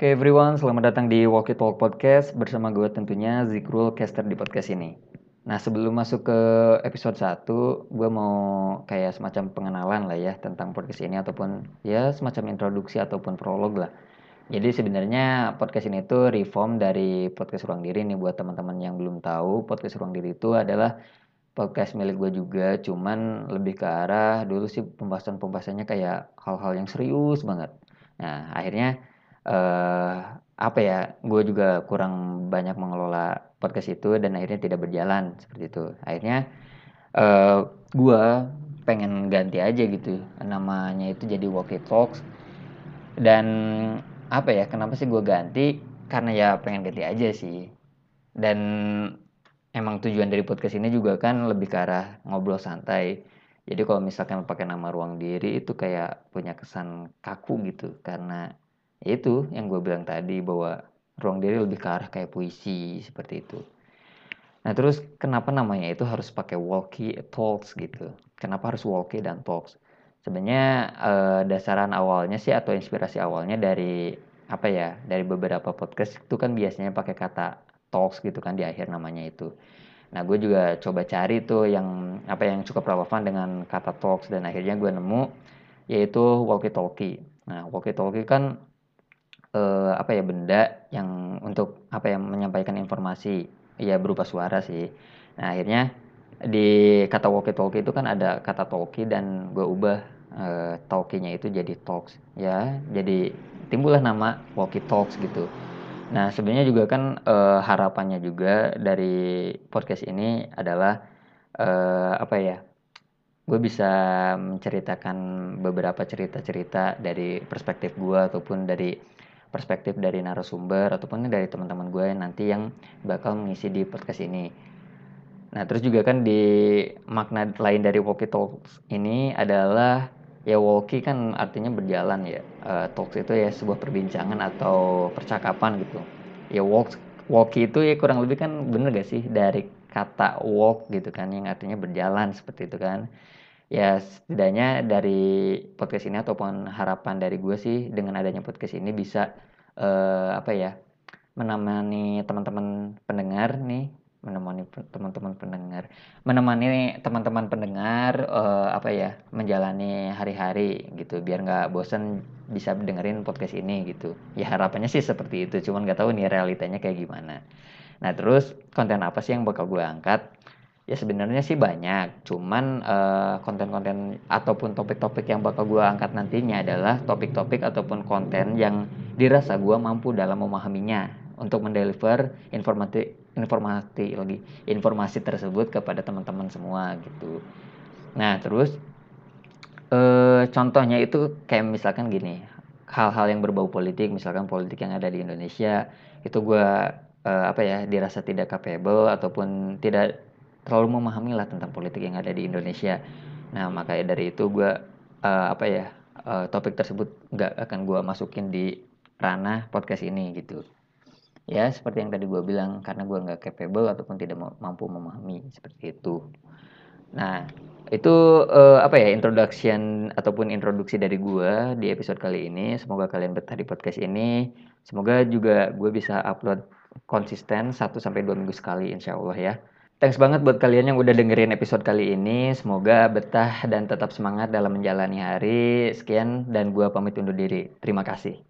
teman-teman, selamat datang di Walkie Talk Podcast bersama gue tentunya Zikrul Caster di podcast ini. Nah sebelum masuk ke episode 1, gue mau kayak semacam pengenalan lah ya tentang podcast ini ataupun ya semacam introduksi ataupun prolog lah. Jadi sebenarnya podcast ini tuh reform dari podcast Ruang Diri nih buat teman-teman yang belum tahu, podcast Ruang Diri itu adalah podcast milik gue juga, cuman lebih ke arah dulu sih pembahasan-pembahasannya kayak hal-hal yang serius banget. Nah akhirnya uh, apa ya, gue juga kurang banyak mengelola podcast itu dan akhirnya tidak berjalan seperti itu. Akhirnya uh, gue pengen ganti aja gitu, namanya itu jadi Walkie Talks. Dan apa ya, kenapa sih gue ganti? Karena ya pengen ganti aja sih. Dan emang tujuan dari podcast ini juga kan lebih ke arah ngobrol santai. Jadi kalau misalkan pakai nama ruang diri itu kayak punya kesan kaku gitu karena itu yang gue bilang tadi bahwa ruang diri lebih ke arah kayak puisi seperti itu. Nah terus kenapa namanya itu harus pakai walkie talks gitu? Kenapa harus walkie dan talks? Sebenarnya eh, dasaran awalnya sih atau inspirasi awalnya dari apa ya? Dari beberapa podcast itu kan biasanya pakai kata talks gitu kan di akhir namanya itu. Nah gue juga coba cari tuh yang apa yang cukup relevan dengan kata talks dan akhirnya gue nemu yaitu walkie talkie. Nah walkie talkie kan uh, apa ya benda yang untuk apa ya menyampaikan informasi ya berupa suara sih. Nah akhirnya di kata walkie talkie itu kan ada kata talkie dan gue ubah uh, talkie-nya itu jadi talks ya jadi timbullah nama walkie talks gitu. Nah sebenarnya juga kan uh, harapannya juga dari podcast ini adalah uh, apa ya gue bisa menceritakan beberapa cerita-cerita dari perspektif gue ataupun dari perspektif dari narasumber ataupun dari teman-teman gue nanti yang bakal mengisi di podcast ini. Nah, terus juga kan di makna lain dari walkie talks ini adalah ya walkie kan artinya berjalan ya. Uh, talks itu ya sebuah perbincangan atau percakapan gitu. Ya walk walkie itu ya kurang lebih kan bener gak sih dari kata walk gitu kan yang artinya berjalan seperti itu kan ya setidaknya dari podcast ini ataupun harapan dari gue sih dengan adanya podcast ini bisa uh, apa ya menemani teman-teman pendengar nih menemani teman-teman pendengar menemani teman-teman pendengar uh, apa ya menjalani hari-hari gitu biar nggak bosen bisa dengerin podcast ini gitu. Ya harapannya sih seperti itu cuman nggak tahu nih realitanya kayak gimana. Nah terus konten apa sih yang bakal gue angkat Ya sebenarnya sih banyak, cuman uh, konten-konten ataupun topik-topik yang bakal gue angkat nantinya adalah topik-topik ataupun konten yang dirasa gue mampu dalam memahaminya untuk mendeliver informasi informasi lagi informasi tersebut kepada teman-teman semua gitu. Nah terus uh, contohnya itu kayak misalkan gini, hal-hal yang berbau politik, misalkan politik yang ada di Indonesia itu gue uh, apa ya dirasa tidak capable ataupun tidak terlalu memahami lah tentang politik yang ada di Indonesia. Nah makanya dari itu gue uh, apa ya uh, topik tersebut nggak akan gue masukin di ranah podcast ini gitu. Ya seperti yang tadi gue bilang karena gue nggak capable ataupun tidak mampu memahami seperti itu. Nah itu uh, apa ya introduction ataupun introduksi dari gue di episode kali ini. Semoga kalian betah di podcast ini. Semoga juga gue bisa upload konsisten 1 sampai dua minggu sekali insya Allah ya. Thanks banget buat kalian yang udah dengerin episode kali ini. Semoga betah dan tetap semangat dalam menjalani hari. Sekian dan gua pamit undur diri. Terima kasih.